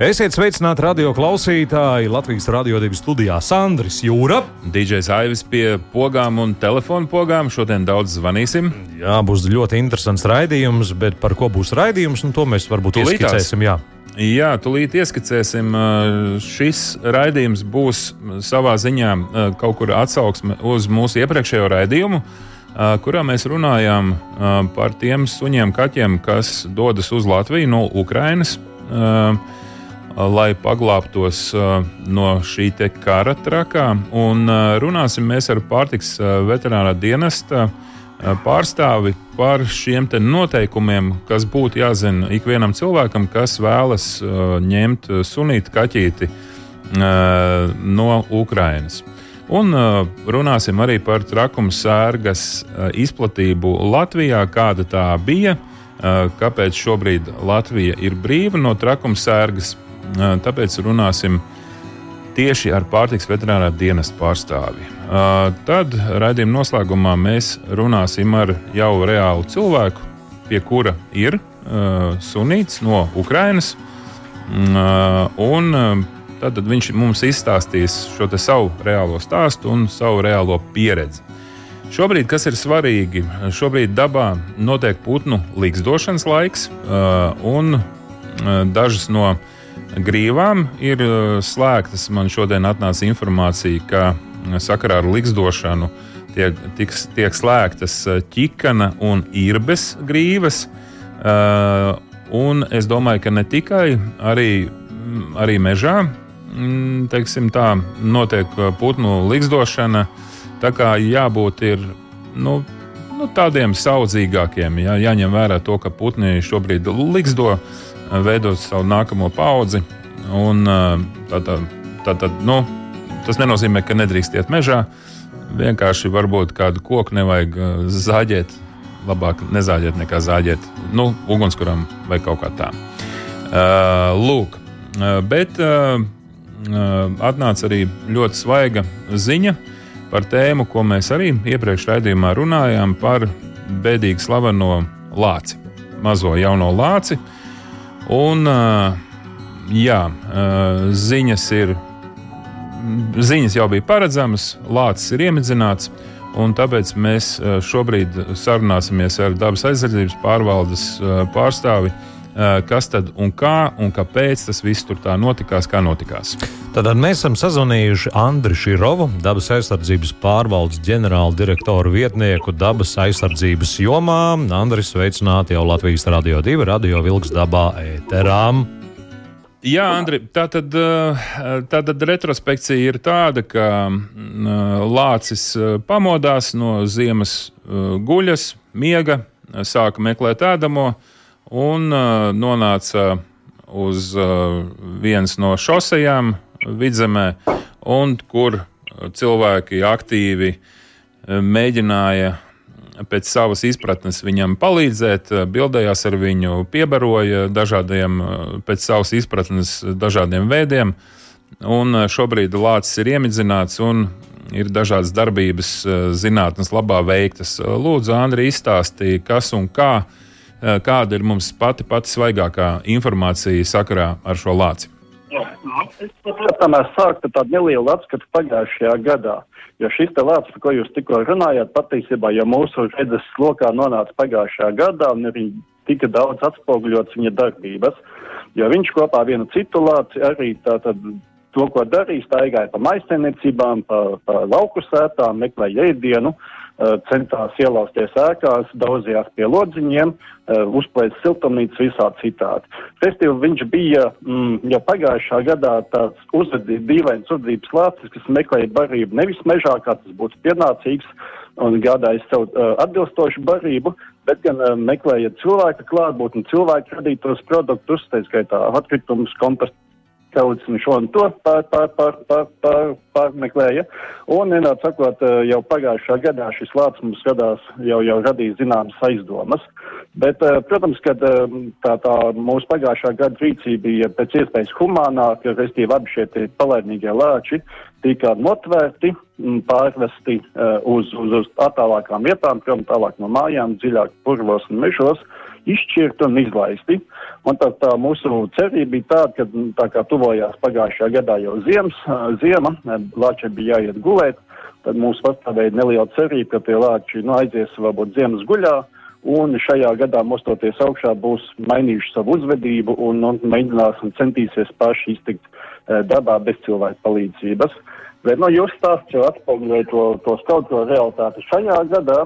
Esiet sveicināti radio klausītāji Latvijas radio divu studijā Sandris Jūra. DJs Aivis pie pogām un telefona pogām. Šodien daudz zvanīsim. Jā, būs ļoti interesants raidījums, bet par ko būs raidījums, nu, to mēs varbūt Tūlītās. ieskicēsim. Jā. Jā, tūlīt ieskicēsim. Šis raidījums būs savā ziņā kaut kur atsauksme uz mūsu iepriekšējo raidījumu, kurā mēs runājām par tiem suņiem, kaķiem, kas dodas uz Latviju no Ukrainas lai paglābtos no šī kara trakā. Un runāsim mēs ar pārtiks veterinārā dienesta pārstāvi par šiem noteikumiem, kas būtu jāzina ikvienam cilvēkam, kas vēlas ņemt sunīti kaķīti no Ukrainas. Un runāsim arī par trakuma sērgas izplatību Latvijā, kāda tā bija, kāpēc šobrīd Latvija ir brīva no trakuma sērgas Tāpēc runāsim tieši ar pārtiks veterinārā dienesta pārstāvi. Tad raidījuma noslēgumā mēs runāsim ar jau reālu cilvēku, pie kura ir sunīts no Ukrainas. Un tad viņš mums izstāstīs šo savu reālo stāstu un savu reālo pieredzi. Šobrīd, kas ir svarīgi, šobrīd dabā notiek putnu līgzdošanas laiks, un dažas no grīvām ir uh, slēgtas. Man šodien atnāca informācija, ka uh, sakarā ar likstošanu tiek, tiks, tiek slēgtas uh, ķikana un īrbes grīvas. Un es domāju, ka ne tikai arī, mm, arī mežā mm, teiksim, tā, notiek putnu likstošana. Tā kā jābūt ir, nu, nu, tādiem saudzīgākiem, jā, jāņem vērā to, ka putni šobrīd liksto. Veidot savu nākamo paudzi. Un, tā, tā, tā, tā, nu, tas nenozīmē, ka nedrīkst iet mežā. Vienkārši varbūt kādu koku nevajag zāģēt. Labāk nezāģēt nekā zāģēt nu, ugunskuram vai kaut kā tā. Uh, lūk, bet uh, atnāca arī ļoti svaiga ziņa par tēmu, ko mēs arī iepriekš raidījumā runājām par bēdīgi slaveno lāci, mazo jauno lāci. Uh, Un, jā, ziņas ir. Ziņas jau bija paredzamas, lācis ir iemidzināts, un tāpēc mēs šobrīd sarunāsimies ar dabas aizsardzības pārvaldes pārstāvi, kas tad un kā un kāpēc tas viss tur tā notikās, kā notikās. Tad mēs esam sazvanījuši Andriu Širovu, dabas aizsardzības pārvaldes ģenerāla direktoru vietnieku dabas aizsardzības jomā. Andris, sveicināti jau Latvijas Radio 2, Radio Vilks dabā ēterām. Jā, Andri, tā tad, tā tad retrospekcija ir tāda, ka lācis pamodās no ziemas guļas, miega, sāka meklēt ēdamo un nonāca uz vienas no šosejām, vidzemē, un kur cilvēki aktīvi eh, mēģināja pēc savas izpratnes viņam palīdzēt, eh, bildējās ar viņu, piebaroja dažādiem, eh, pēc savas izpratnes, dažādiem veidiem. Un šobrīd lācis ir iemidzināts un ir dažādas darbības zinātnes labā veiktas. Lūdzu, Andri, izstāstīja, kas un kā, kāda ir mums pati, pati svaigākā informācija sakarā ar šo lāci. Tomēr sāktu tādu nelielu atskatu pagājušajā gadā, jo šis te vārds, par ko jūs tikko runājāt, patiesībā jau mūsu redzes lokā nonāca pagājušajā gadā un arī tika daudz atspoguļots viņa darbības, jo viņš kopā vienu citu lāci arī tātad to, ko darīja, staigāja pa maizsaimniecībām, pa, pa lauku sētām, meklēja ēdienu. Uh, centās ielausties ēkās, daudzījās pie lodziņiem, uzplēst siltumnīcas visā citādi. Respektīvi, viņš bija mm, jau pagājušā gadā tāds uzvedības, dīvains uzvedības lācis, kas meklēja barību nevis mežā, kā tas būtu pienācīgs, un gādāja sev uh, atbilstošu barību, bet gan uh, meklēja cilvēka klātbūtni, cilvēku radītos produktus, tā skaitā atkritumus, kompostu un šo un to pār, pār, pār, pār, pār, pārmeklēja. Un, vienā sakot, jau pagājušā gadā šis lācis mums gadās jau, jau radīja zināmas aizdomas. Bet, protams, ka tā, tā mūsu pagājušā gada rīcība bija pēc iespējas humānāka, restīvi abi šie palaidīgie lāči tika notvērti, pārvesti uz, uz, uz attālākām vietām, prom tālāk no mājām, dziļāk purvos un mežos izšķirti un izlaisti. Un tā, tā mūsu cerība bija tāda, ka tā kā tuvojās pagājušajā gadā jau ziemas, ziema, lāčiem bija jāiet gulēt, tad mums pastāvēja neliela cerība, ka tie lāči nu, aizies varbūt ziemas guļā. Un šajā gadā mostoties augšā būs mainījuši savu uzvedību un, un mēģinās un centīsies paši iztikt e, dabā bez cilvēku palīdzības. Bet nu, jūsu stāsts jau atspoguļoja to, to skaudro realitāti šajā gadā.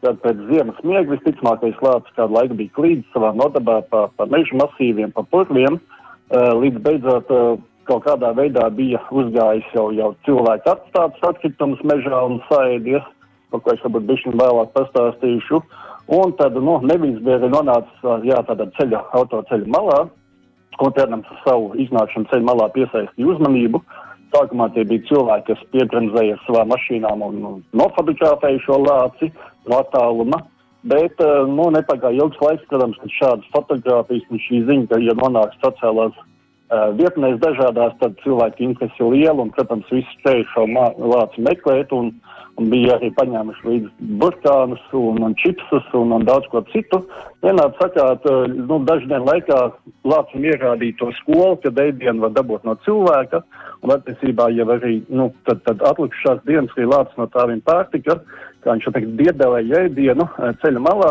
Tad pēc ziemas miega visticamākais lācis kādu laiku bija klīdis savā nodabā pa, pa meža masīviem, pa purviem, uh, līdz beidzot uh, kaut kādā veidā bija uzgājis jau, jau cilvēku atstātus atkritumus mežā un saēdies, par ko es varbūt bišķiņ vēlāk pastāstīšu. Un tad, nu, nevis bija nonācis, jā, tādā ceļa, autoceļa malā, un tādam savu iznākšanu ceļa malā piesaistīja uzmanību. Sākumā tie bija cilvēki, kas piebremzēja savām mašīnām un nofabricēja šo lāci no attāluma. Bet eh, nu, nepagāja ilgs laiks, protams, kad šādas fotogrāfijas un šī ziņa, ka, ja nonāks sociālās uh, vietnēs dažādās, tad cilvēki interesi liela un, protams, visi spēja šo lāci meklēt un, un bija arī paņēmuši līdzi burkānus un, un čipsus un, un daudz ko citu. Vienādi sakāt, uh, nu, daždien laikā lācim ierādīja to skolu, kad ēdienu var dabūt no cilvēka un attiecībā jau arī, nu, tad, tad atlikušās dienas arī lācis no tā viņa pārtika kā viņš teikt, diedelēja ēdienu eh, ceļa malā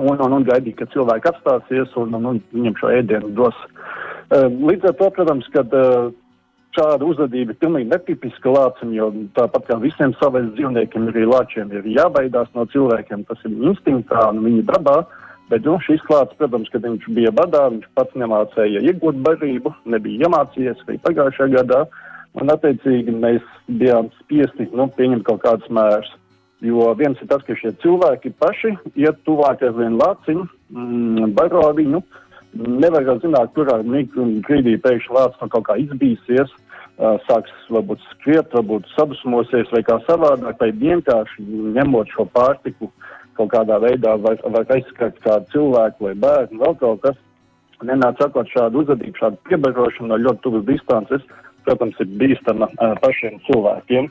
un, un, un gaidīja, ka cilvēki apstāsies un, un, un viņam šo ēdienu dos. Eh, līdz ar to, protams, kad eh, šāda uzvedība ir pilnīgi netipiska lācim, jo tāpat kā visiem saviem dzīvniekiem, arī lāčiem ir jābaidās no cilvēkiem, tas ir instinktā un viņa dabā. Bet nu, šis klāts, protams, kad viņš bija badā, viņš pats nemācīja iegūt barību, nebija iemācījies arī pagājušajā gadā, un attiecīgi mēs bijām spiesti nu, pieņemt kaut kādus mērus. Jo viens ir tas, ka šie cilvēki paši iet tuvāk ar vienu lāciņu, mm, baro viņu. Nevar jau zināt, kurā brīdī pēkšņi lācis no kaut kā izbīsies, sāks varbūt skriet, varbūt sadusmosies vai kā savādāk, vai vienkārši ņemot šo pārtiku kaut kādā veidā var, var aizskart kādu cilvēku vai bērnu, vēl kaut kas. Nenāc sakot šādu uzvedību, šādu piebarošanu no ļoti tuvas distances, protams, ir bīstama pašiem cilvēkiem.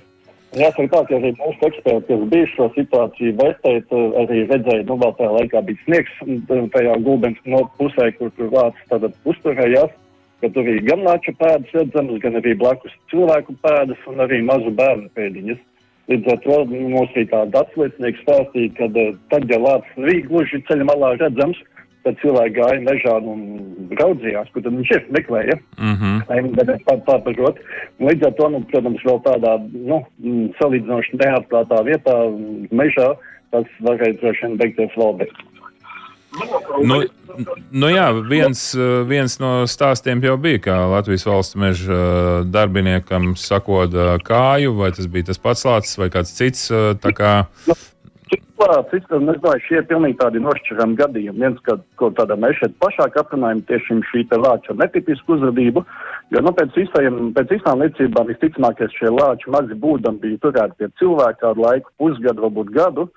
Jāsaka tā, ka arī mūsu eksperti, kas bija šo situāciju vērtēt, arī redzēja, nu vēl tajā laikā bija sniegs tajā gulbens no pusē, kur tur vācis tātad uzturējās, ka tur bija gan nāča pēdas redzamas, gan arī blakus cilvēku pēdas un arī mazu bērnu pēdiņas. Līdz ar to mums bija tāda atsliecinieks stāstīja, ka tad, ja lācis bija gluži ceļa malā redzams, tad cilvēki gāja mežā un raudzījās, kur viņš ir meklēja. Mm -hmm. Pārpažot. Līdz ar to, nu, protams, vēl tādā nu, salīdzinoši neatklātā vietā, mežā, tas varēja droši vien beigties vēl bez. Nu, nu jā, viens, viens no stāstiem jau bija, kā Latvijas valsts meža darbiniekam sakoda kāju, vai tas bija tas pats lācis vai kāds cits. Kā... Nu, klāts, es nezinu, šie ir pilnīgi tādi nošķirami gadījumi. Viens, kad, ko tādā mēs šeit plašāk aprunājam tieši šī te lāča netipisku uzvedību, jo, nu, pēc, visajiem, pēc visām liecībām visticamākais šie lāči mazi būdami bija turēti pie cilvēka kādu laiku, pusgadu, varbūt gadu,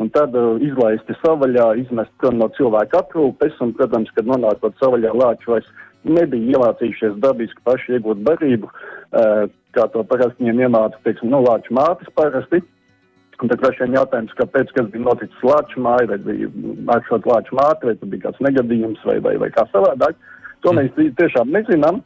un tad uh, izlaisti savaļā, izmest no cilvēka aprūpes, un, protams, kad nonākot savaļā lāči vairs nebija iemācījušies dabiski paši iegūt barību, uh, kā to parasti viņiem iemāca, teiksim, nu, lāču mātes parasti. Un tad droši vien jautājums, kāpēc, kas bija noticis Lāču māju, vai bija atšķirot Lāču māti, vai bija kāds negadījums, vai, vai, vai kā savādāk. To mēs tiešām nezinām.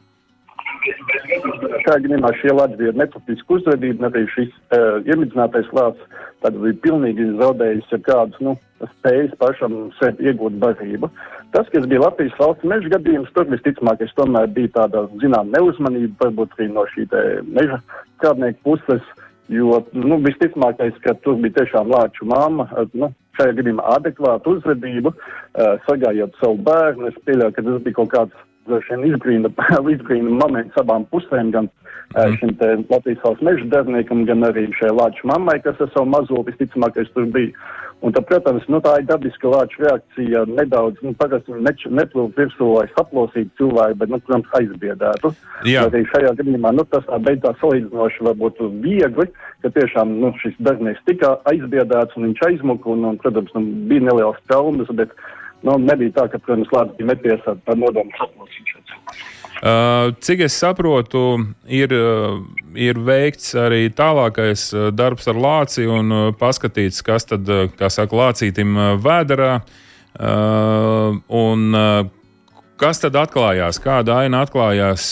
Kā gadījumā šie lāči bija netipiski uzvedība, arī šis uh, iemidzinātais lācis tad bija pilnīgi zaudējis ja kādus, nu, spējas pašam sev iegūt barību. Tas, kas bija Latvijas valsts meža gadījums, tur visticamākais tomēr bija tāda, zinām, neuzmanība, varbūt arī no šī meža strādnieku puses. Jo nu, visticamākais, ka tur bija tiešām lāču māma, nu, šajā gadījumā adekvāta uzvedība, uh, sagājot savu bērnu. Es pieļauju, ka tas bija kaut kāds izbrīna, izbrīna moments abām pusēm, gan uh, šim Latvijas valsts meža darbiniekam, gan arī šai lāču mammai, kas ar savu mazo visticamākais tur bija. Un tad, protams, nu, tā ir dabiska lāča reakcija. Nedaudz, nu, parasti ne, neplūst virsū, lai saplosītu cilvēku, bet, nu, protams, aizbiedētu. Jā. Arī šajā gadījumā, nu, tas tā beidzās salīdzinoši varbūt viegli, ka tiešām, nu, šis darbinieks tika aizbiedēts un viņš aizmuka, un, un protams, nu, bija nelielas traumas, bet, nu, nebija tā, ka, protams, lācis bija netiesāts par nodomu cilvēku. Uh, cik es saprotu, ir, uh, ir veikts arī tālākais uh, darbs ar lāci un uh, paskatīts, kas tad, kā saka, lācītim vēderā. Uh, un kas tad atklājās, kāda aina atklājās,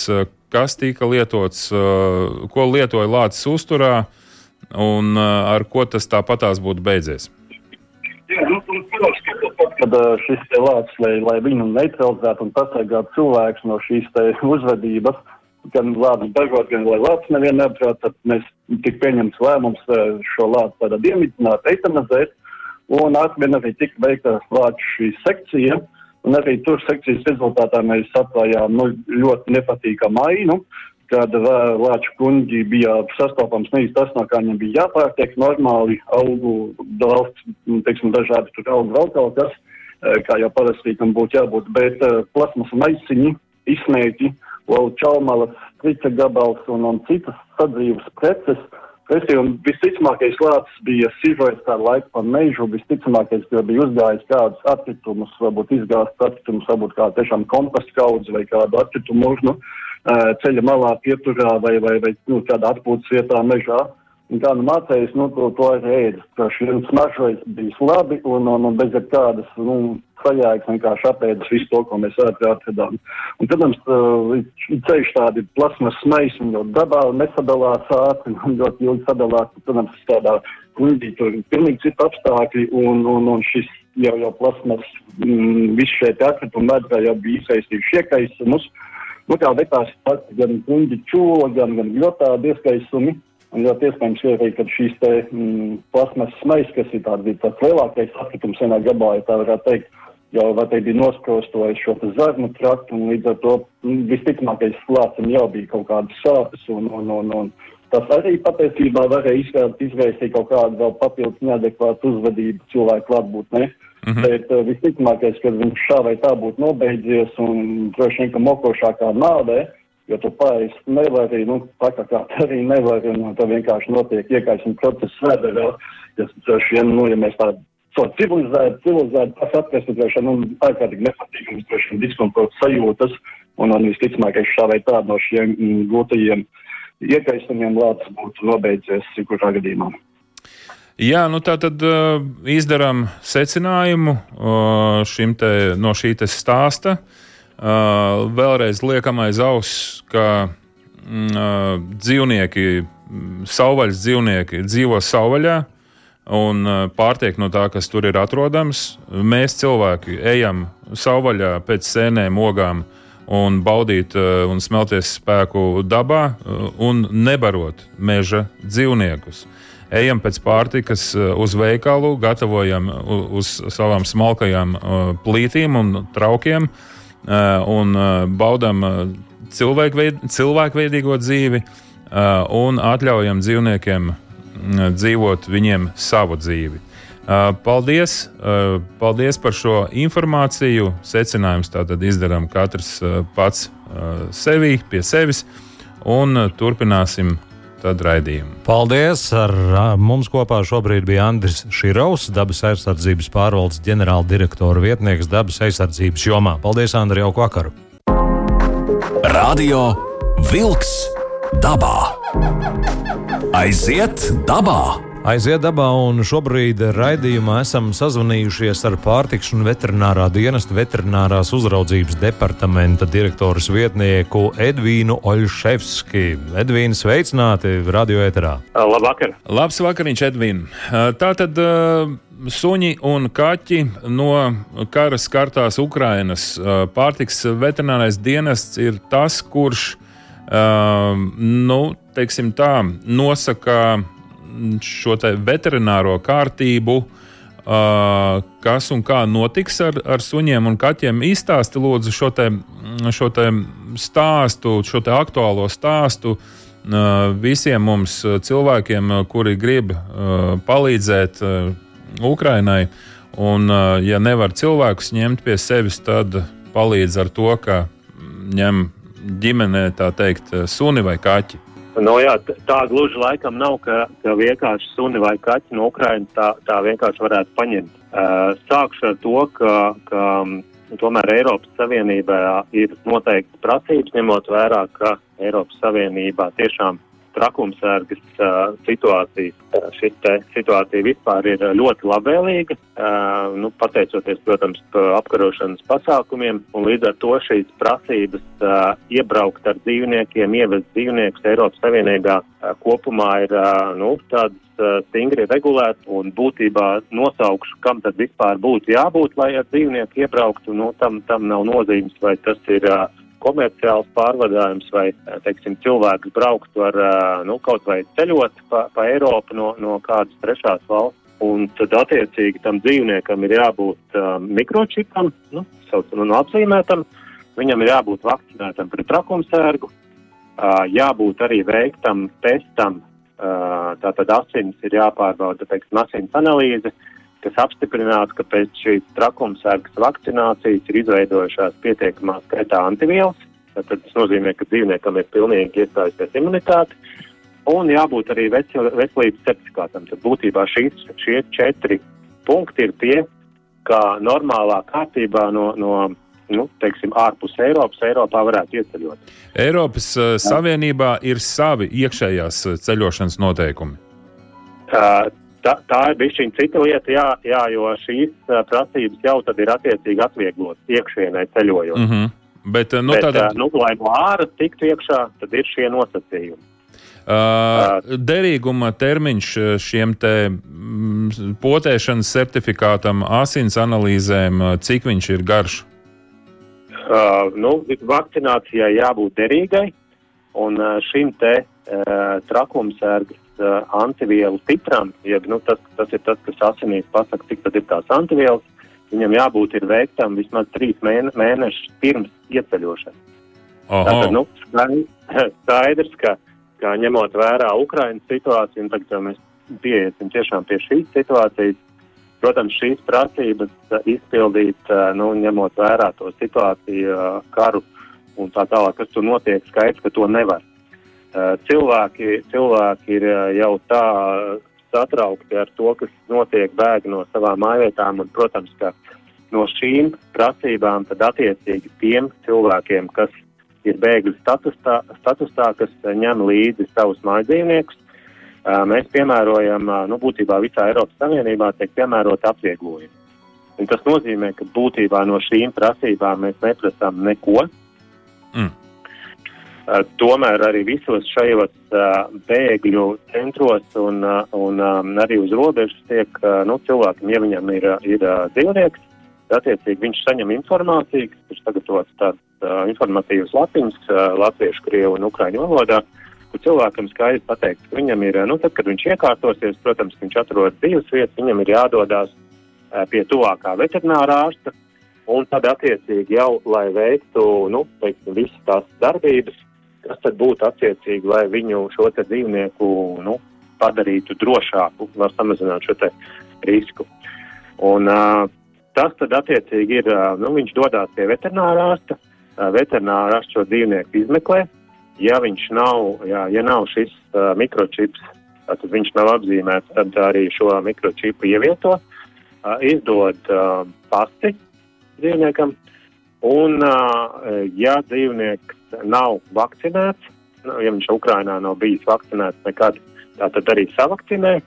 kas tika lietots, ko lietoja lācis uzturā un ar ko tas tāpatās būtu beidzies? Kad šis te lācis, lai, lai viņu neutralizētu un pasargātu cilvēkus no šīs te uzvedības, gan lācis dažot, gan lai lācis nevienu neapdraud, tad mēs tik pieņemts lēmums šo lāci tādā diemidzināt, eitanazēt, un atvien arī tika veikta lāču šī sekcija, un arī tur sekcijas rezultātā mēs atklājām nu, ļoti nepatīkamu ainu, kad lāču kuņģi bija sastopams nevis tas, no kā viņiem bija jāpārtiek, normāli augu, daudz, teiksim, dažādi tur augu vēl kaut kas, kā jau parasti tam būtu jābūt, bet uh, plasmas maisiņi, izsmēķi, vēl čaumalas, strica gabals un, un citas sadzīves preces, un visticamākais lācis bija sīvojis kādu laiku pa mežu, visticamākais, ka bija uzgājis kādus atkritumus, varbūt izgāzt atkritumus, varbūt kā tiešām kompostu kaudzi vai kādu atkritumu urnu. Uh, ceļa malā, pieturā vai, vai, vai nu, kādā atpūtas vietā mežā. Un kā nu mācējis, nu, to, to arī ēdas, ka šis smaržojums bija labi un, un, un bez jebkādas, nu, sajēgas vienkārši apēdas visu to, ko mēs ātri atradām. Un, protams, ceļš tādi plasmas maisi, jo dabā nesadalās ātri un ļoti ilgi sadalās, protams, tādā kuģī tur ir pilnīgi citi apstākļi un, un, un šis jau, jau plasmas, mm, viss šeit atkritumi medrā jau bija iesaistījuši iekaisumus. Nu, kā vetās gan kuģi čūla, gan, gan ļotādi ieskaisumi. Un ļoti iespējams, arī, ka šīs te mm, plasmasas maisa, kas ir tāds, tāds lielākais atkritums vienā gabalā, ja tā varētu teikt, jau vai te bija noskrostojis šo zarnu traktu, un līdz ar to mm, visticamākais lācim jau bija kaut kādas sāpes, un, un, un, un tas arī patiesībā varēja izraisīt kaut kādu vēl papildus neadekvātu uzvedību cilvēku klātbūtnē. Mm -hmm. Bet uh, visticamākais, ka viņš šā vai tā būtu nobeidzies un droši vien, ka mokošākā nādē, jo tu pārējais nevari, nu, tā kā kā arī nevari, un tā vienkārši notiek iekaisuma process vēderā, kas droši vien, nu, ja mēs tādu so civilizēti, civilizēti tas atrast, droši vien, nu, ārkārtīgi nepatīkams, droši vien diskomforts sajūtas, un, un visticamākais šā vai tā no šiem mm, gūtajiem iekaisumiem lācis būtu nobeidzies, kurā gadījumā. Jā, nu tā tad uh, izdarām secinājumu uh, te, no šī stāsta. Uh, vēlreiz liekam aiz auss, ka mm, uh, dzīvnieki, savvaļas dzīvnieki dzīvo savvaļā un uh, pārtiek no tā, kas tur ir atrodams. Mēs cilvēki ejam savvaļā pēc sēnēm, ogām un baudīt uh, un smelties spēku dabā uh, un nebarot meža dzīvniekus. Uh, ejam pēc pārtikas uz veikalu, gatavojam uz savām smalkajām plītīm un traukiem eh, un baudam cilvēkveidīgo dzīvi un atļaujam dzīvniekiem mm, dzīvot viņiem savu dzīvi. Paldies, paldies par šo informāciju. Secinājums tātad izdarām katrs pats sevi, pie sevis, un turpināsim tad raidījumu. Paldies! Ar mums kopā šobrīd bija Andris Širovs, dabas aizsardzības pārvaldes ģenerāldirektora vietnieks dabas aizsardzības jomā. Paldies, Andri, jauku vakaru! Radio Vilks dabā! Aiziet dabā! Aiziet dabā, un šobrīd raidījumā esam sazvanījušies ar pārtiks un veterinārā dienesta veterinārās uzraudzības departamenta direktoras vietnieku Edvīnu Oļševski. Edvīna, sveicināti radio eterā. Labvakar! Labs vakariņš, Edvīna! Tātad suņi un kaķi no kara skartās Ukrainas pārtiks veterinārais dienests ir tas, kurš, nu, teiksim tā, nosaka šo veterināro kārtību, uh, kas un kā notiks ar, ar suņiem un kaķiem. Izstāsti lūdzu šo, te, šo te stāstu, šo te aktuālo stāstu. Uh, visiem mums cilvēkiem, kuri grib uh, palīdzēt uh, Ukrainai. Un, uh, ja nevar cilvēkus ņemt pie sevis, tad palīdz ar to, ka ņem ģimenē tā teikt suni vai kaķi. Nu, jā, tā gluži laikam nav, ka, ka vienkārši suni vai kaķi no Ukrainas tā, tā vienkārši varētu paņemt. Uh, sākšu ar to, ka, ka tomēr Eiropas Savienībā ir noteikti prasības, ņemot vērā, ka Eiropas Savienībā tiešām trakumsērgas uh, situācija. Šī situācija vispār ir ļoti labvēlīga, uh, nu, pateicoties, protams, apkarošanas pasākumiem, un līdz ar to šīs prasības uh, iebraukt ar dzīvniekiem, ievest dzīvniekus Eiropas Savienībā kopumā ir nu, tādas stingri regulēts un būtībā nosaukšu, kam tad vispār būtu jābūt, lai ar dzīvnieku iebrauktu. Nu, tam, tam nav nozīmes, vai tas ir uh, komerciāls pārvadājums vai, teiksim, cilvēks brauktu ar, nu, kaut vai ceļot pa, pa Eiropu no, no kādas trešās valsts. Un tad, attiecīgi, tam dzīvniekam ir jābūt uh, mikročipam, nu, saucam, nu, apzīmētam, viņam ir jābūt vakcinētam pret trakumsērgu, uh, jābūt arī veiktam testam, uh, tātad asins ir jāpārbauda, teiksim, asins analīze, uh, kas apstiprinātu, ka pēc šīs trakumsargas vakcinācijas ir izveidojušās pietiekamā skaitā antivielas. Tad tas nozīmē, ka dzīvniekam ir pilnīgi iestājusies imunitāte. Un jābūt arī veselības certifikātam. Tad būtībā šīs, šie četri punkti ir tie, kā normālā kārtībā no, no nu, teiksim, ārpus Eiropas, Eiropā varētu ieceļot. Eiropas uh, Savienībā ir savi iekšējās uh, ceļošanas noteikumi. Uh, tā, tā ir bijusi cita lieta, jā, jā, jo šīs prasības jau tad ir attiecīgi atvieglotas iekšienē ceļojot. Mm -hmm. Bet, nu, Bet, tātad... nu, lai no āras tiktu iekšā, tad ir šie nosacījumi. Uh, derīguma termiņš šiem te mm, potēšanas certifikātam, asins analīzēm, cik viņš ir garš? Uh, nu, vakcinācijai jābūt derīgai, un šim te uh, trakumsērgas uh, antivielu titram, jeb nu, tas, tas ir tas, kas asinīs pasaka, cik tad ir tās antivielas, viņam jābūt ir veiktam vismaz trīs mēne, mēnešus pirms ieceļošanas. Tātad, nu, skaidrs, ka, ka ņemot vērā Ukrainas situāciju, un tagad jau mēs pieiesim tiešām pie šīs situācijas, protams, šīs prasības izpildīt, nu, ņemot vērā to situāciju, karu un tā tālāk, kas tur notiek, skaidrs, ka to nevar. Eh, cilvēki, cilvēki ir eh, jau tā satraukti ar to, kas notiek, bēg no savām mājvietām, un, protams, ka no šīm prasībām tad attiecīgi tiem cilvēkiem, kas ir bēgļu statusā, statusā kas ņem līdzi savus mājdzīvniekus, eh, mēs piemērojam, nu, būtībā visā Eiropas Savienībā tiek piemērot atvieglojumi. Un tas nozīmē, ka būtībā no šīm prasībām mēs neprasām neko. Mm. Eh, tomēr arī visos šajos uh, bēgļu centros un, uh, un arī uz robežas tiek nu, cilvēkam, ja viņam ir, ir dzīvnieks, attiecīgi viņš saņem informāciju, ir sagatavots tāds informatīvs lapiņas latviešu, krievu un ukraiņu valodā, kur cilvēkam skaidri pateikts, ka viņam ir, nu, tad, kad viņš iekārtosies, protams, viņš atrod dzīves vietas, viņam ir jādodās uh, pie tuvākā veterinārā ārsta, un tad attiecīgi jau, lai veiktu, nu, teiksim, visas tās darbības, kas tad būtu attiecīgi, lai viņu šo dzīvnieku nu, padarītu drošāku, lai samazinātu šo risku. Un, uh, tas tad attiecīgi ir, uh, nu, viņš dodas pie veterinārā ārsta, uh, veterinārā ārsts šo dzīvnieku izmeklē. Ja viņš nav, jā, ja nav šis uh, mikročips, tad viņš nav apzīmēts, tad arī šo mikročipu ievieto, uh, izdod uh, pasti dzīvniekam. Un, ja dzīvnieks nav vakcinēts, nu, ja viņš Ukrainā nav bijis vakcinēts nekad, tad arī savakcinē.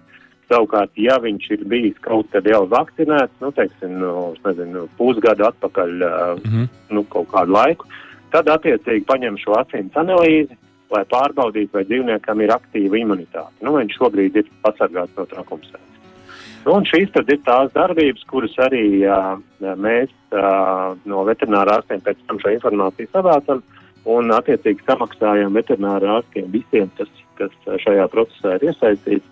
Savukārt, ja viņš ir bijis kaut kad jau vakcinēts, nu, teiksim, nu, nezinu, pusgadu atpakaļ, mm -hmm. nu, kaut kādu laiku, tad attiecīgi paņem šo asins analīzi, lai pārbaudītu, vai dzīvniekam ir aktīva imunitāte. Nu, viņš šobrīd ir pasargāts no trakumsēm. Un šīs tad ir tās darbības, kuras arī uh, mēs uh, no veterinārā ārstiem pēc tam šo informāciju savācam. Uh, un attiecīgi samaksājam veterināru ārstiem visiem, kas, kas šajā procesā ir iesaistīts.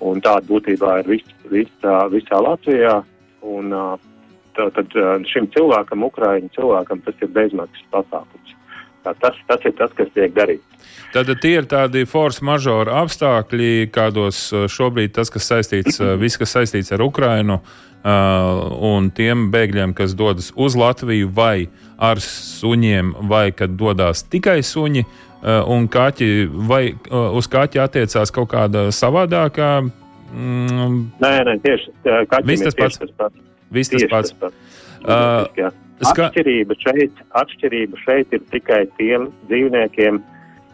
Un tāda būtībā ir vis, visā, visā Latvijā. Un, tā, tad šim cilvēkam, Ukrāņu cilvēkam, tas ir bezmaksas pasākums. Tā, tas, tas ir tas, kas tiek darīts. Tad tie ir tādi force majeure apstākļi, kādos šobrīd tas, kas saistīts, viss, kas saistīts ar Ukrajinu un tiem bēgļiem, kas dodas uz Latviju vai ar suņiem, vai kad dodas tikai suņi un kaķi, vai uz kaķi attiecās kaut kāda savādākā. Mm, nē, nē, tieši kaķis tas pats. Tas pats. Viss tas pats. Tas pats. Uh, Atšķirība šeit, atšķirība šeit ir tikai tiem dzīvniekiem,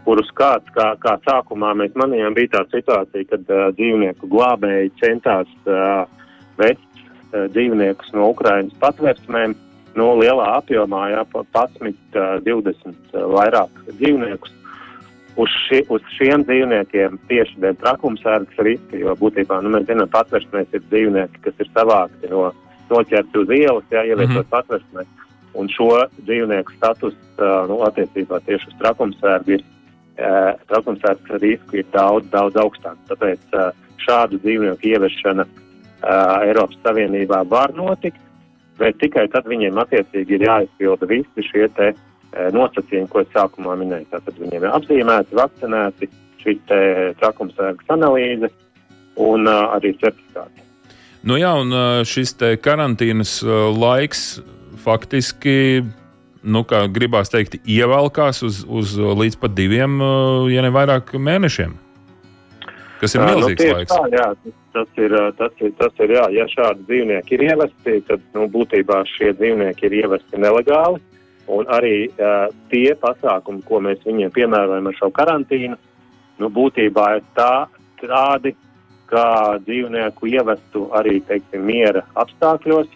kurus kāds, kā, kā sākumā mēs manījām, bija tā situācija, kad uh, dzīvnieku glābēji centās uh, vest uh, dzīvniekus no Ukrainas patversmēm, no nu, lielā apjomā, jā, 11, uh, 20 uh, vairāk dzīvniekus. Uz, ši, uz šiem dzīvniekiem tieši dēļ trakumsērgas riska, jo būtībā, nu, mēs zinām, patversmēs ir dzīvnieki, kas ir savākti no noķerti uz ielas, jā, ievietot mm -hmm. patversmē. Un šo dzīvnieku status nu, attiecībā tieši uz trakumsvērgu ir trakumsvērgas risku ir daudz, daudz augstāk. Tāpēc šādu dzīvnieku ieviešana Eiropas Savienībā var notikt, bet tikai tad viņiem attiecīgi ir jāizpilda visi šie te nosacījumi, ko es sākumā minēju. Tātad viņiem ir apzīmēti, vakcinēti, šī trakumsvērgas analīze un arī certifikāti. Nu jā, un šis karantīnas laiks faktiski, nu, kā gribās teikt, ievelkās uz, uz līdz pat diviem, ja ne vairāk mēnešiem. Kas ir milzīgs nu, laiks. Tā, jā, tas ir, tas ir, tas ir, jā, ja šādi dzīvnieki ir ievesti, tad, nu, būtībā šie dzīvnieki ir ievesti nelegāli. Un arī uh, tie pasākumi, ko mēs viņiem piemērojam ar šo karantīnu, nu, būtībā ir tā, tādi, kā dzīvnieku ievestu arī teiksim, miera apstākļos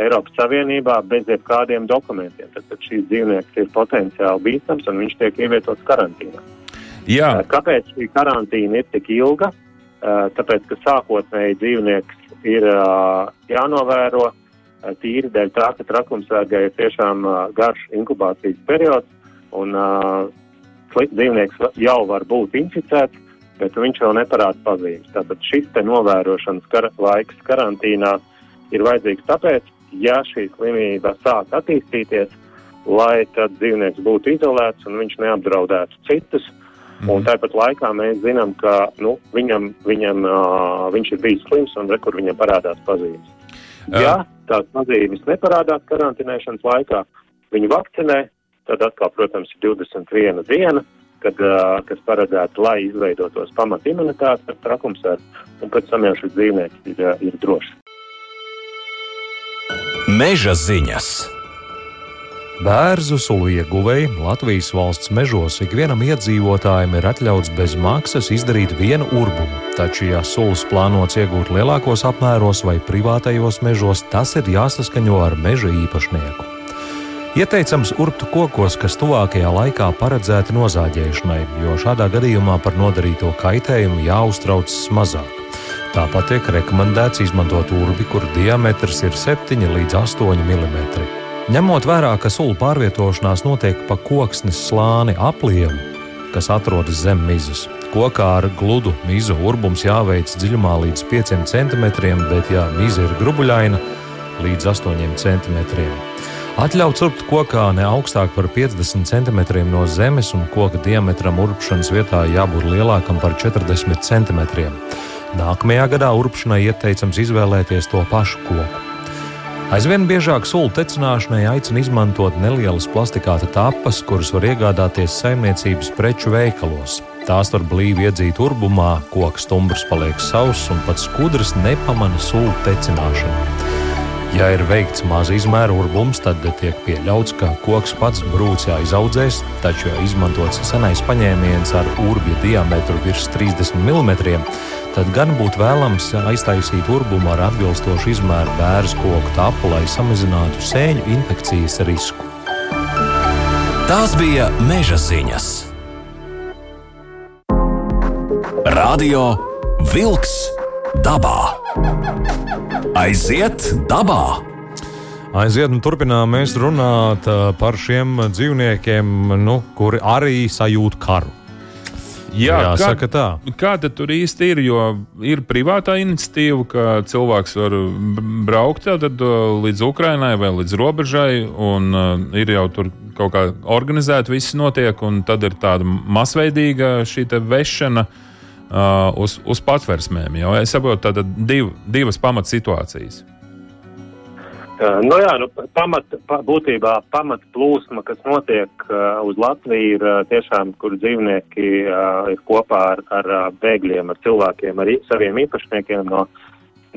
Eiropas Savienībā bez jebkādiem dokumentiem. Tad, tad šīs dzīvnieks ir potenciāli bīstams un viņš tiek ievietots karantīnā. Jā. Kāpēc šī karantīna ir tik ilga? Tāpēc, ka sākotnēji dzīvnieks ir jānovēro tīri dēļ tā, ka trakumsvēgai ir tiešām garš inkubācijas periods un dzīvnieks jau var būt inficēts bet viņš vēl neparāda pazīmes. Tātad šis te novērošanas kar laiks karantīnā ir vajadzīgs tāpēc, ja šī slimība sāk attīstīties, lai tad dzīvnieks būtu izolēts un viņš neapdraudētu citus. Mm. Un tāpat laikā mēs zinām, ka nu, viņam, viņam, uh, viņš ir bijis slims un rekur viņam parādās pazīmes. Ja tās pazīmes neparādās karantinēšanas laikā, viņu vakcinē, tad atkal, protams, ir 21 diena, kad, kas paredzēta, lai izveidotos pamat imunitātes ar trakumsēru, un pēc tam jau šis dzīvnieks ir, ir drošs. Meža ziņas! Bērzu sulu ieguvēji Latvijas valsts mežos ikvienam iedzīvotājam ir atļauts bez maksas izdarīt vienu urbumu, taču, ja sulas plānots iegūt lielākos apmēros vai privātajos mežos, tas ir jāsaskaņo ar meža īpašnieku. Ieteicams urbt kokos, kas tuvākajā laikā paredzēti nozāģēšanai, jo šādā gadījumā par nodarīto kaitējumu jāuztraucas mazāk. Tāpat tiek rekomendēts izmantot urbi, kuru diametrs ir 7 līdz 8 mm. Ņemot vērā, ka sulu pārvietošanās notiek pa koksnes slāni aplievu, kas atrodas zem mizas. Kokā ar gludu mizu urbums jāveic dziļumā līdz 5 cm, bet, ja miza ir grubuļaina, līdz 8 cm. Atļauts urbt kokā ne augstāk par 50 cm no zemes, un koka diametram urpšanas vietā jābūt lielākam par 40 cm. Nākamajā gadā urpšanai ieteicams izvēlēties to pašu koku. Aizvien biežāk sulu tecināšanai aicina izmantot nelielas plastikāta tapas, kuras var iegādāties saimniecības preču veikalos. Tās var blīvi iedzīt urbumā, koks stumbrs paliek sauss un pats skudrs nepamana sulu tecināšanu. Ja ir veikts maza izmēra urbums, tad tiek pieļauts, ka koks pats brūcē izaudzēs, taču, ja izmantots senais paņēmiens ar urbja diametru virs 30 mm, tad gan būtu vēlams aiztaisīt urbumu ar atbilstošu izmēru bērnu koku tapu, lai samazinātu sēņu infekcijas risku. Tās bija meža ziņas. Radio Wolks dabā. Aiziet dabā! Aiziet, un turpinām mēs runāt par šiem dzīvniekiem, nu, kuri arī sajūt karu. Jā, Jāsaka kā, tā. Kāda tur īsti ir? Jo ir privātā iniciatīva, ka cilvēks var braukt tad, līdz Ukrainai vai līdz robežai, un uh, ir jau tur kaut kā organizēti viss notiek, un tad ir tāda masveidīga šī vešana uh, uz, uz patversmēm. Jau es saprotu, tātad div, divas pamatsituācijas. Uh, nu jā, nu, pamat, pa, būtībā pamat plūsma, kas notiek uh, uz Latviju, ir uh, tiešām, kur dzīvnieki uh, ir kopā ar, ar uh, bēgļiem, ar cilvēkiem, ar saviem īpašniekiem no,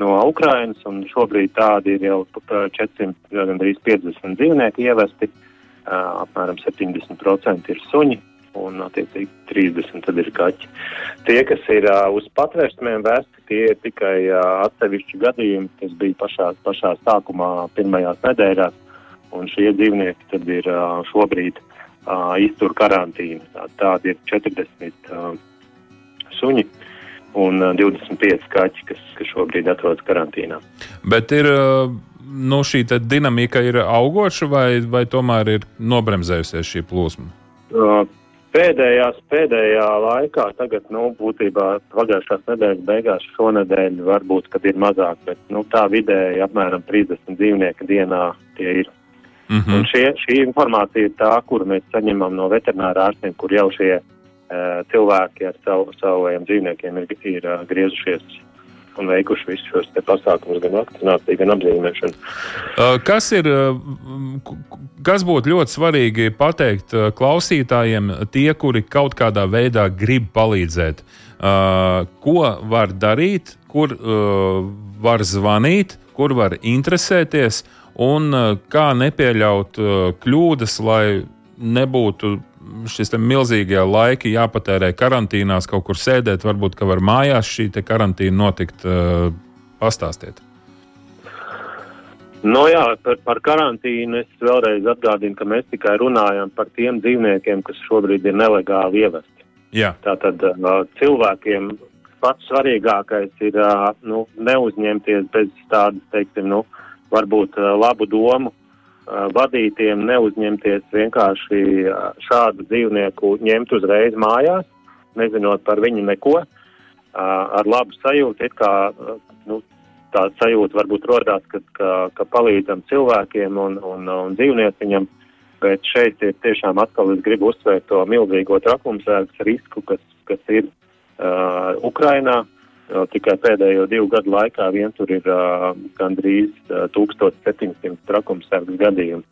no Ukrainas, un šobrīd tādi ir jau 400, gandrīz 50 dzīvnieki ievesti, uh, apmēram 70% ir suņi, un attiecīgi 30 tad ir kaķi. Tie, kas ir uh, uz patvērsmēm vērsti, tie ir tikai uh, atsevišķi gadījumi, kas bija pašā, pašā sākumā, pirmajās nedēļās, un šie dzīvnieki tad ir uh, šobrīd uh, iztur karantīnu. Tā, tādi ir 40 uh, suņi. Un uh, 25 kaķi, kas, kas šobrīd atrodas karantīnā. Bet ir uh, nu, šī dinamika ir augoša, vai, vai tomēr ir nobremzējusies šī plūsma? Uh, Pēdējās, pēdējā laikā, tagad, nu, būtībā pagājušās nedēļas beigās, šonadēļ varbūt, kad ir mazāk, bet, nu, tā vidēji apmēram 30 dzīvnieki dienā tie ir. Mm -hmm. Un šie, šī informācija ir tā, kuru mēs saņemam no veterinārā ārstiem, kur jau šie uh, cilvēki ar savu, saviem dzīvniekiem ir, ir uh, griezušies un veikuši visus šos pasākumus, gan vakcināciju, gan apzīmēšanu. Uh, kas ir, uh, kas būtu ļoti svarīgi pateikt uh, klausītājiem, tie, kuri kaut kādā veidā grib palīdzēt? Ko var darīt, kur var zvanīt, kur var interesēties un kā nepieļaut kļūdas, lai nebūtu šis milzīgie laiki jāpatērē karantīnās, kaut kur sēdēt, varbūt ka var mājās šī karantīna notikt. Uh, pastāstiet. No nu jā, par, par karantīnu es vēlreiz atgādinu, ka mēs tikai runājam par tiem dzīvniekiem, kas šobrīd ir nelegāli ievesti. Jā. Tātad cilvēkiem pats svarīgākais ir nu, neuzņemties bez tādas, teiksim, nu, varbūt labu domu vadītiem neuzņemties vienkārši šādu dzīvnieku ņemt uzreiz mājās, nezinot par viņu neko, ar labu sajūtu, it kā nu, tā sajūta varbūt rodās, ka, ka, ka palīdzam cilvēkiem un, un, un dzīvnieciņam, bet šeit ir tiešām atkal es gribu uzsvērt to milzīgo trakumsērgas risku, kas, kas ir uh, Ukrainā, Tikai pēdējo divu gadu laikā vien tur ir uh, gandrīz uh, 1700 trakumsargas gadījumu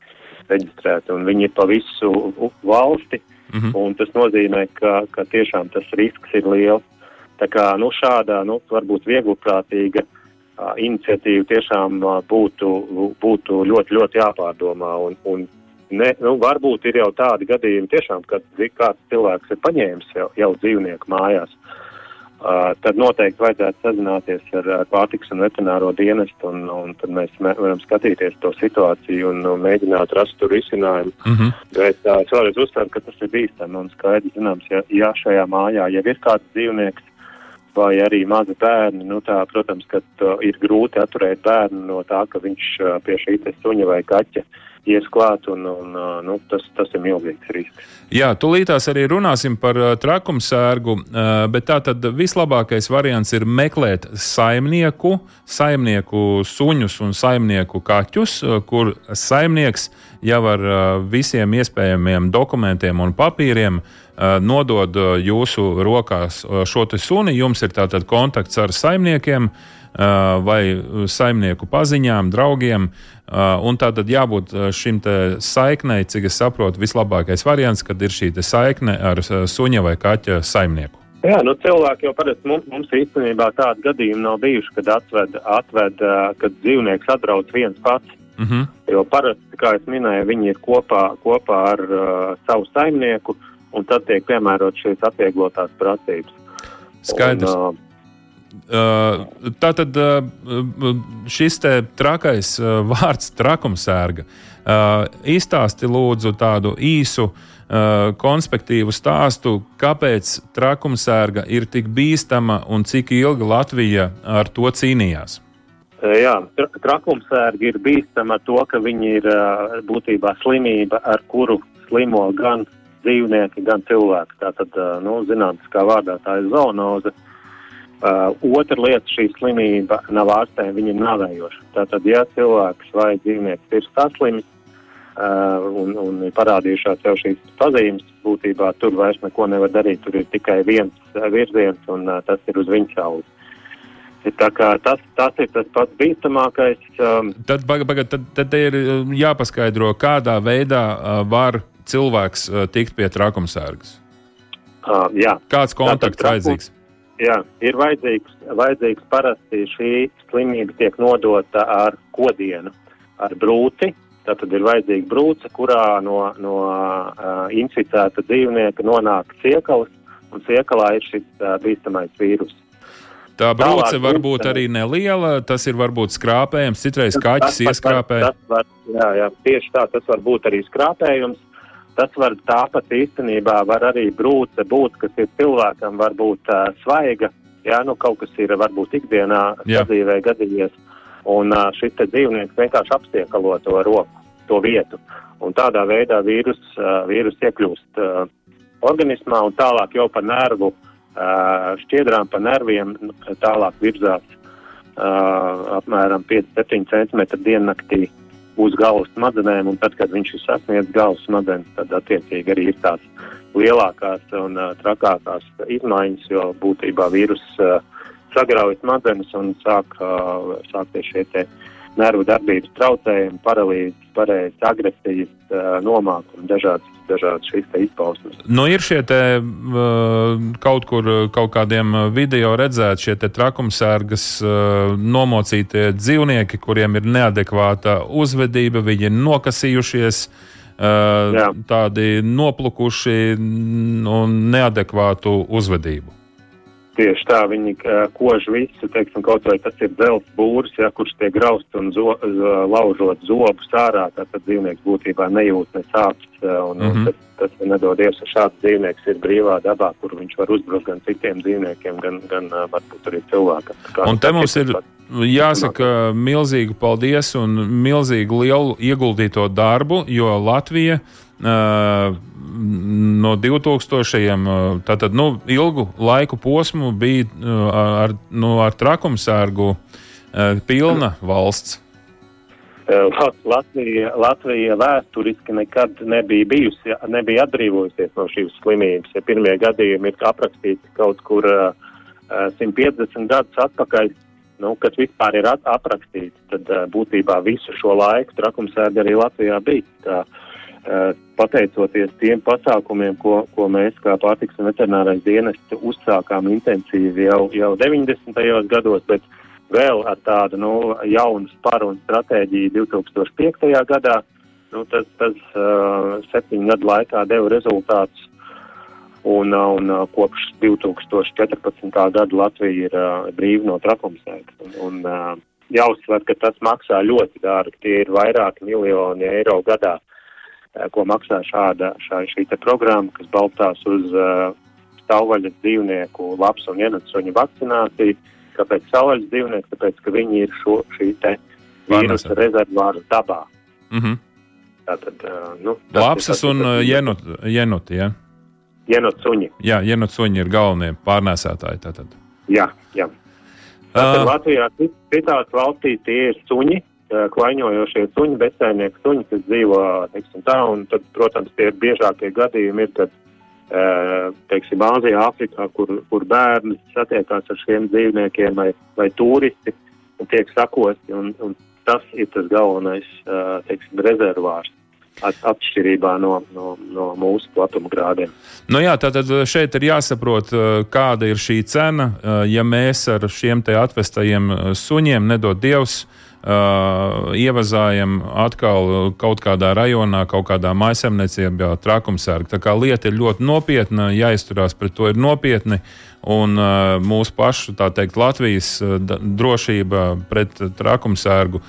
reģistrēti, un viņi ir pa visu valsti, mm -hmm. tas nozīmē, ka, ka tiešām tas risks ir liels. Tā kā nu, šādā, nu, varbūt vieglprātīga uh, iniciatīva tiešām uh, būtu, būtu ļoti, ļoti jāpārdomā, un, un ne, nu, varbūt ir jau tādi gadījumi tiešām, kad kāds cilvēks ir paņēmis jau, jau dzīvnieku mājās. Uh, tad noteikti vajadzētu sazināties ar, ar pārtiks un veterināro dienestu, un, un tad mēs mē, varam skatīties to situāciju un, un mēģināt rast tur risinājumu. Mm -hmm. Bet uh, es vēlreiz uzsveru, ka tas ir bīstami un skaidrs zināms, ja, ja šajā mājā jau ir kāds dzīvnieks vai arī mazi bērni, nu tā, protams, ka ir grūti atturēt bērnu no tā, ka viņš pie šī suņa vai kaķa uh, ies klāt, un, un nu, tas, tas ir milzīgs risks. Jā, tūlītās arī runāsim par trakumsērgu, bet tā tad vislabākais variants ir meklēt saimnieku, saimnieku suņus un saimnieku kaķus, kur saimnieks jau ar visiem iespējamiem dokumentiem un papīriem nodod jūsu rokās šo suni. Jums ir tātad kontakts ar saimniekiem vai saimnieku paziņām, draugiem. Un tā tad jābūt šim saiknei, cik es saprotu, vislabākais variants, kad ir šī saikne ar suņa vai kaķa saimnieku. Jā, nu cilvēki jau parasti mums, mums īstenībā tādi gadījumi nav bijuši, kad atved, atved kad dzīvnieks atbrauc viens pats. Mm -hmm. Jo parasti, kā jau minēju, viņi ir kopā, kopā ar uh, savu saimnieku, un tad tiek piemērot šīs atvieglotās prasības. Skaidrs. Un, Uh, tā tad šis trakais vārds trakumsērga. Izstāsti lūdzu tādu īsu konspektīvu stāstu, kāpēc trakumsērga ir tik bīstama un cik ilgi Latvija ar to cīnījās. Jā, trakumsērga ir bīstama to, ka viņi ir būtībā slimība, ar kuru slimo gan dzīvnieki, gan cilvēki. Tā tad, nu, zinātniskā vārdā tā ir zoonoze. Uh, Uh, otra lieta, šī slimība nav ārstējama, viņa ir navējoša. Tātad, ja cilvēks vai dzīvnieks ir saslimis, uh, un, un ir parādījušās jau šīs pazīmes. Būtībā tur vairs neko nevar darīt. Tur ir tikai viens uh, virziens, un uh, tas ir uz viņa saules. Tas, tas ir tas pats bīstamākais. Um, tad, baga, baga, tad, tad ir jāpaskaidro, kādā veidā uh, var cilvēks uh, tikt pie trakumsērgas. Uh, jā. Kāds kontakts Tātad, vajadzīgs? Jā, ir vajadzīgs, vajadzīgs parasti šī slimība tiek nodota ar kodienu, ar brūci. Tad ir vajadzīga brūce, kurā no, no uh, inficēta dzīvnieka nonāk ciekals, un ciekalā ir šis uh, bīstamais vīrus. Tā brūce var būt arī neliela, tas ir varbūt skrāpējums, citreiz kaķis ieskrāpē. Tas var, jā, jā, tieši tā, tas var būt arī skrāpējums. Tas var tāpat īstenībā var arī brūce būt, kas ir cilvēkam varbūt uh, svaiga, jā, nu kaut kas ir varbūt ikdienā sadzīvē gadījies, un uh, šis te dzīvnieks vienkārši apstiekalo to roku, to vietu, un tādā veidā vīrus, uh, vīrus iekļūst uh, organismā un tālāk jau pa nervu, uh, šķiedrām pa nerviem tālāk virzās uh, apmēram 5-7 cm diennaktī uz galvas smadzenēm, un tad, kad viņš ir sasniedzis galvas smadzenes, tad attiecīgi arī ir tās lielākās un uh, trakākās izmaiņas, jo būtībā vīrus uh, sagrauj smadzenes un sāk uh, sākties šie te nervu darbības traucējumi, paralīzes, pareizes agresijas, nomākumi dažādas dažādas šīs izpausmes. Nu, ir šie te, kaut kur kaut kādiem video redzēti šie trakumsērgas nomocītie dzīvnieki, kuriem ir neadekvāta uzvedība, viņi ir nokasījušies. Jā. tādi noplukuši un neadekvātu uzvedību. Tieši tā, viņi kož visu, teiksim, kaut vai tas ir dzelzs būrs, ja, kurš tiek grausts un zo, laužot zobus ārā, tad dzīvnieks būtībā nejūt ne sāpes. Un, mm -hmm. un tas, tas nedodies, ka šāds dzīvnieks ir brīvā dabā, kur viņš var uzbrukt gan citiem dzīvniekiem, gan, gan varbūt arī cilvēkam. Un te mums ir jāsaka milzīgi paldies un milzīgi lielu ieguldīto darbu, jo Latvija uh, no 2000. tātad nu, ilgu laiku posmu bija ar, nu, ar trakumsērgu pilna valsts. Latvija, Latvija vēsturiski nekad nebija bijusi, nebija atbrīvojusies no šīs slimības. Ja pirmie gadījumi ir aprakstīti kaut kur uh, 150 gadus atpakaļ, nu, kad vispār ir aprakstīts, tad uh, būtībā visu šo laiku trakumsērga arī Latvijā bija. Tā, uh, pateicoties tiem pasākumiem, ko, ko mēs kā pārtiks un veterinārais dienests uzsākām intensīvi jau, jau 90. gados, bet vēl ar tādu nu, jaunu sparu un stratēģiju 2005. gadā, nu, tas, tas uh, septiņu gadu laikā deva rezultātus. Un, un kopš 2014. gada Latvija ir uh, brīva no un uh, jāuzsver, ka tas maksā ļoti dārgi. Tie ir vairāki miljoni eiro gadā. Uh, Eh, ko maksā šāda šā, šī programma, kas balstās uz uh, savvaļas dzīvnieku labs un ienacuņu vakcināciju. Kāpēc savvaļas dzīvnieki? Tāpēc, ka viņi ir šo, šī te vīrusa rezervāra dabā. Mm -hmm. Tātad, uh, nu, Lapsas un jenot, jenuti, ja? Jenotsuņi. Jā, jenotsuņi ir galvenie pārnēsētāji. Tātad. Jā, jā. Tātad uh, Latvijā citās valstīs tie ir suņi, klaiņojošie suņi, bezsaimnieki suņi, kas dzīvo, teiksim, tā, un tad, protams, tie biežākie gadījumi ir, kad, teiksim, Āzijā, Āfrikā, kur, kur bērni satiekās ar šiem dzīvniekiem vai, vai turisti un tiek sakosti, un, un tas ir tas galvenais, teiksim, rezervārs atšķirībā no, no, no mūsu platuma grādiem. Nu jā, tātad šeit ir jāsaprot, kāda ir šī cena. Ja mēs ar šiem te atvestajiem suņiem nedod Dievs, ievazājam atkal kaut kādā rajonā, kaut kādā maisaimniecībā, trakumsērga. Tā kā lieta ir ļoti nopietna, jāizturās pret to ir nopietni. Un mūsu pašu, tā teikt, Latvijas drošība pret trakumsērgu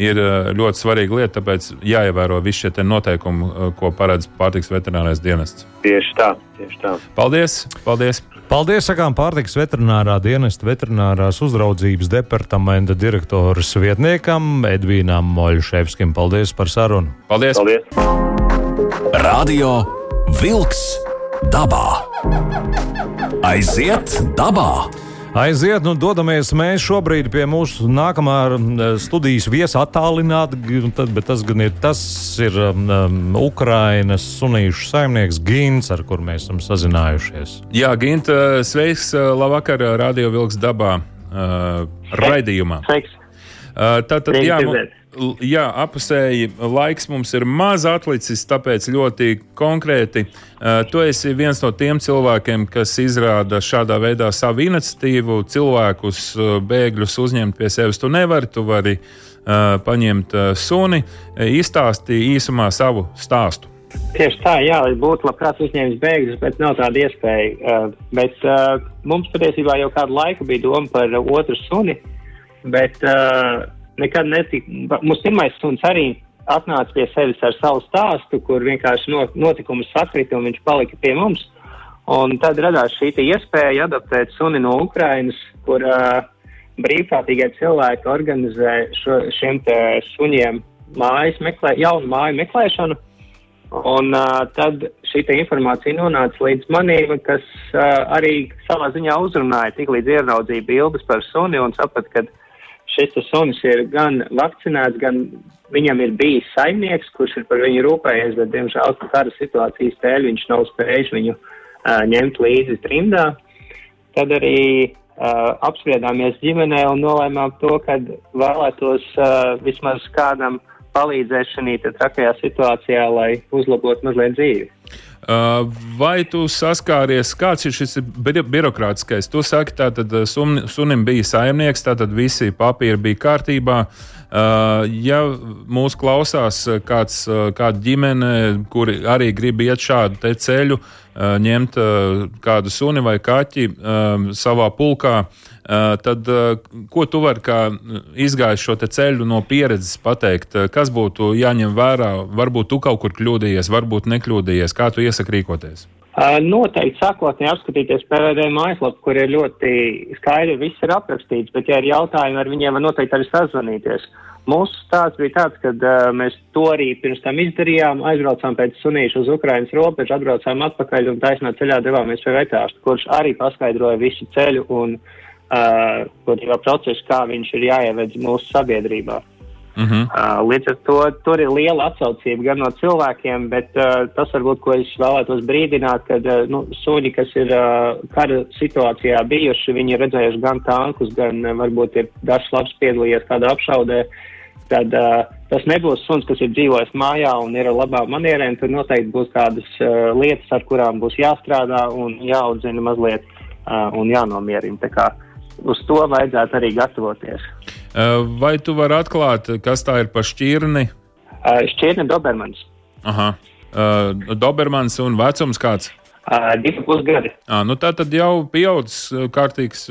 ir ļoti svarīga lieta, tāpēc jāievēro visi šie noteikumi, ko paredz pārtiks veterinārais dienests. Tieši tā, tieši tā. Paldies! paldies. Paldies, sakām, pārtiks veterinārā dienesta veterinārās uzraudzības departamenta direktoras vietniekam Edvīnam Moļševskim. Paldies par sarunu. Paldies! Paldies. Radio Vilks dabā. Aiziet dabā! Aiziet, nu dodamies mēs šobrīd pie mūsu nākamā studijas viesa attālināti, bet tas gan ir tas ir um, Ukrainas sunīšu saimnieks Gins, ar kur mēs esam sazinājušies. Jā, Gint, sveiks, labvakar, Radio Vilks dabā uh, raidījumā. Sveiks. Uh, Tātad, jā, mums, jā, apusēji laiks mums ir maz atlicis, tāpēc ļoti konkrēti. Tu esi viens no tiem cilvēkiem, kas izrāda šādā veidā savu iniciatīvu, cilvēkus, bēgļus uzņemt pie sevis. Tu nevari, tu vari uh, paņemt suni, izstāstīt īsumā savu stāstu. Tieši tā, jā, būtu labprāt uzņēmis bēgļus, bet nav tāda iespēja. Uh, bet uh, mums patiesībā jau kādu laiku bija doma par otru suni, bet uh, nekad netika. Mūsu pirmais suns arī atnāca pie sevis ar savu stāstu, kur vienkārši notikumus sakrita un viņš palika pie mums. Un tad radās šī iespēja adaptēt suni no Ukrainas, kur uh, brīvprātīgie cilvēki organizē šo, šiem suņiem mājas meklē, jaunu māju meklēšanu. Un uh, tad šī informācija nonāca līdz manim, kas uh, arī savā ziņā uzrunāja, tik līdz ieraudzīja bildes par suni un sapratu, ka šis sunis ir gan vakcinēts, gan viņam ir bijis saimnieks, kurš ir par viņu rūpējies, bet, diemžēl, kara situācijas dēļ viņš nav spējis viņu uh, ņemt līdzi trimdā. Tad arī uh, apspriedāmies ģimenē un nolēmām to, ka vēlētos uh, vismaz kādam palīdzēt šajā trakajā situācijā, lai uzlabotu mazliet dzīvi. Uh, vai tu saskāries, kāds ir šis birokrātiskais? Tu saki, ka sun, sunim bija saimnieks, tātad visi papīri bija kārtībā. Uh, ja mūs klausās kāds, kāda ģimene, kuri arī grib iet šādu ceļu, uh, ņemt kādu suni vai kaķi um, savā pulkā, tad eh, ko tu vari kā izgājis šo ceļu no pieredzes pateikt, eh, kas būtu jāņem vērā? Varbūt tu kaut kur kļūdījies, varbūt nekļūdījies. Kā tu iesaki rīkoties? Noteikti sākotnēji apskatīties PVD mājaslapu, kur ir ļoti skaidri viss ir aprakstīts, bet, ja ir jautājumi, ar viņiem var noteikti arī sazvanīties. Mūsu stāsts bija tāds, ka uh, mēs to arī pirms tam izdarījām, aizbraucām pēc sunīšu uz Ukrainas robežu, atbraucām atpakaļ un taisnā ceļā devāmies pie vetārsta, kurš arī paskaidroja visu ceļu un uh, uh, būtībā procesu, kā viņš ir jāieved mūsu sabiedrībā. Uh -huh. uh, līdz ar to tur ir liela atsaucība gan no cilvēkiem, bet uh, tas varbūt, ko es vēlētos brīdināt, ka uh, nu, suņi, kas ir uh, kara situācijā bijuši, viņi ir redzējuši gan tankus, gan uh, varbūt ir dažs labs piedalījies kādā apšaudē, tad uh, tas nebūs suns, kas ir dzīvojis mājā un ir ar labām manierēm. Tur noteikti būs kādas uh, lietas, ar kurām būs jāstrādā un jāaudzina mazliet uh, un jānomierina uz to vajadzētu arī gatavoties. Vai tu vari atklāt, kas tā ir par šķirni? Šķirne Dobermans. Aha. Uh, Dobermans un vecums kāds? Divi pusgadi. Uh, nu tā tad jau pieaudzis kārtīgs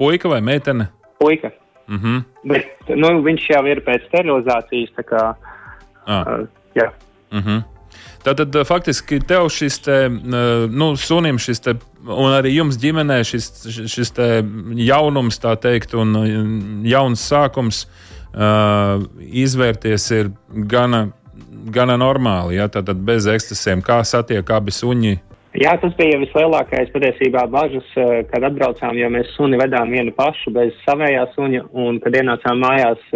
puika vai meitene? Puika. Uh mhm. -huh. Bet nu, viņš jau ir pēc sterilizācijas. Kā, ah. uh, jā. Uh mhm. -huh. Tātad faktiski tev šis te, nu, sunim šis te, un arī jums ģimenē šis, šis te jaunums, tā teikt, un jauns sākums uh, izvērties ir gana, gana normāli, ja tātad bez ekscesiem, kā satiek abi suņi. Jā, tas bija vislielākais patiesībā bažas, kad atbraucām, jo mēs suni vedām vienu pašu bez savējā suņa, un kad ienācām mājās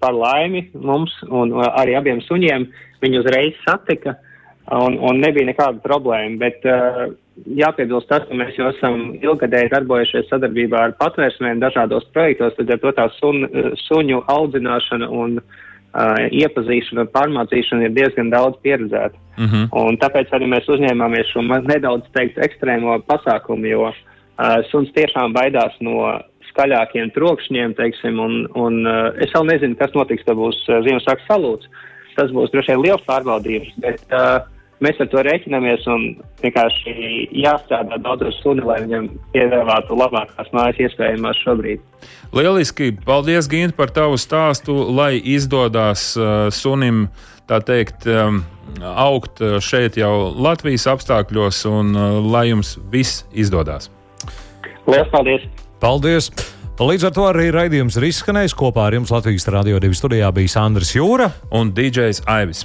par laimi mums un arī abiem suņiem, viņi uzreiz satika. Uh, un, un nebija nekāda problēma. Bet uh, jāpiebilst tas, ka mēs jau esam ilgadēji darbojušies sadarbībā ar patvērsmēm dažādos projektos, tad ar to tā sun, suņu audzināšana un uh, iepazīšana un pārmācīšana ir diezgan daudz pieredzēta. Uh mhm. -huh. Un tāpēc arī mēs uzņēmāmies šo nedaudz teikt ekstrēmo pasākumu, jo uh, suns tiešām baidās no skaļākiem trokšņiem, teiksim, un, un uh, es vēl nezinu, kas notiks, tad būs uh, Ziemassvētku salūts. Tas būs droši vien liels pārbaudījums, bet uh, mēs ar to rēķinamies un vienkārši jāstrādā daudz ar suni, lai viņam piedāvātu labākās mājas iespējamās šobrīd. Lieliski! Paldies, Gint, par tavu stāstu, lai izdodas uh, sunim, tā teikt, um, augt uh, šeit jau Latvijas apstākļos un uh, lai jums viss izdodas. Lielas paldies! Paldies! Līdz ar to arī raidījums ir izskanējis. Kopā ar jums Latvijas Rādio 2 studijā bija Sandrs Jūra un DJs Aivis.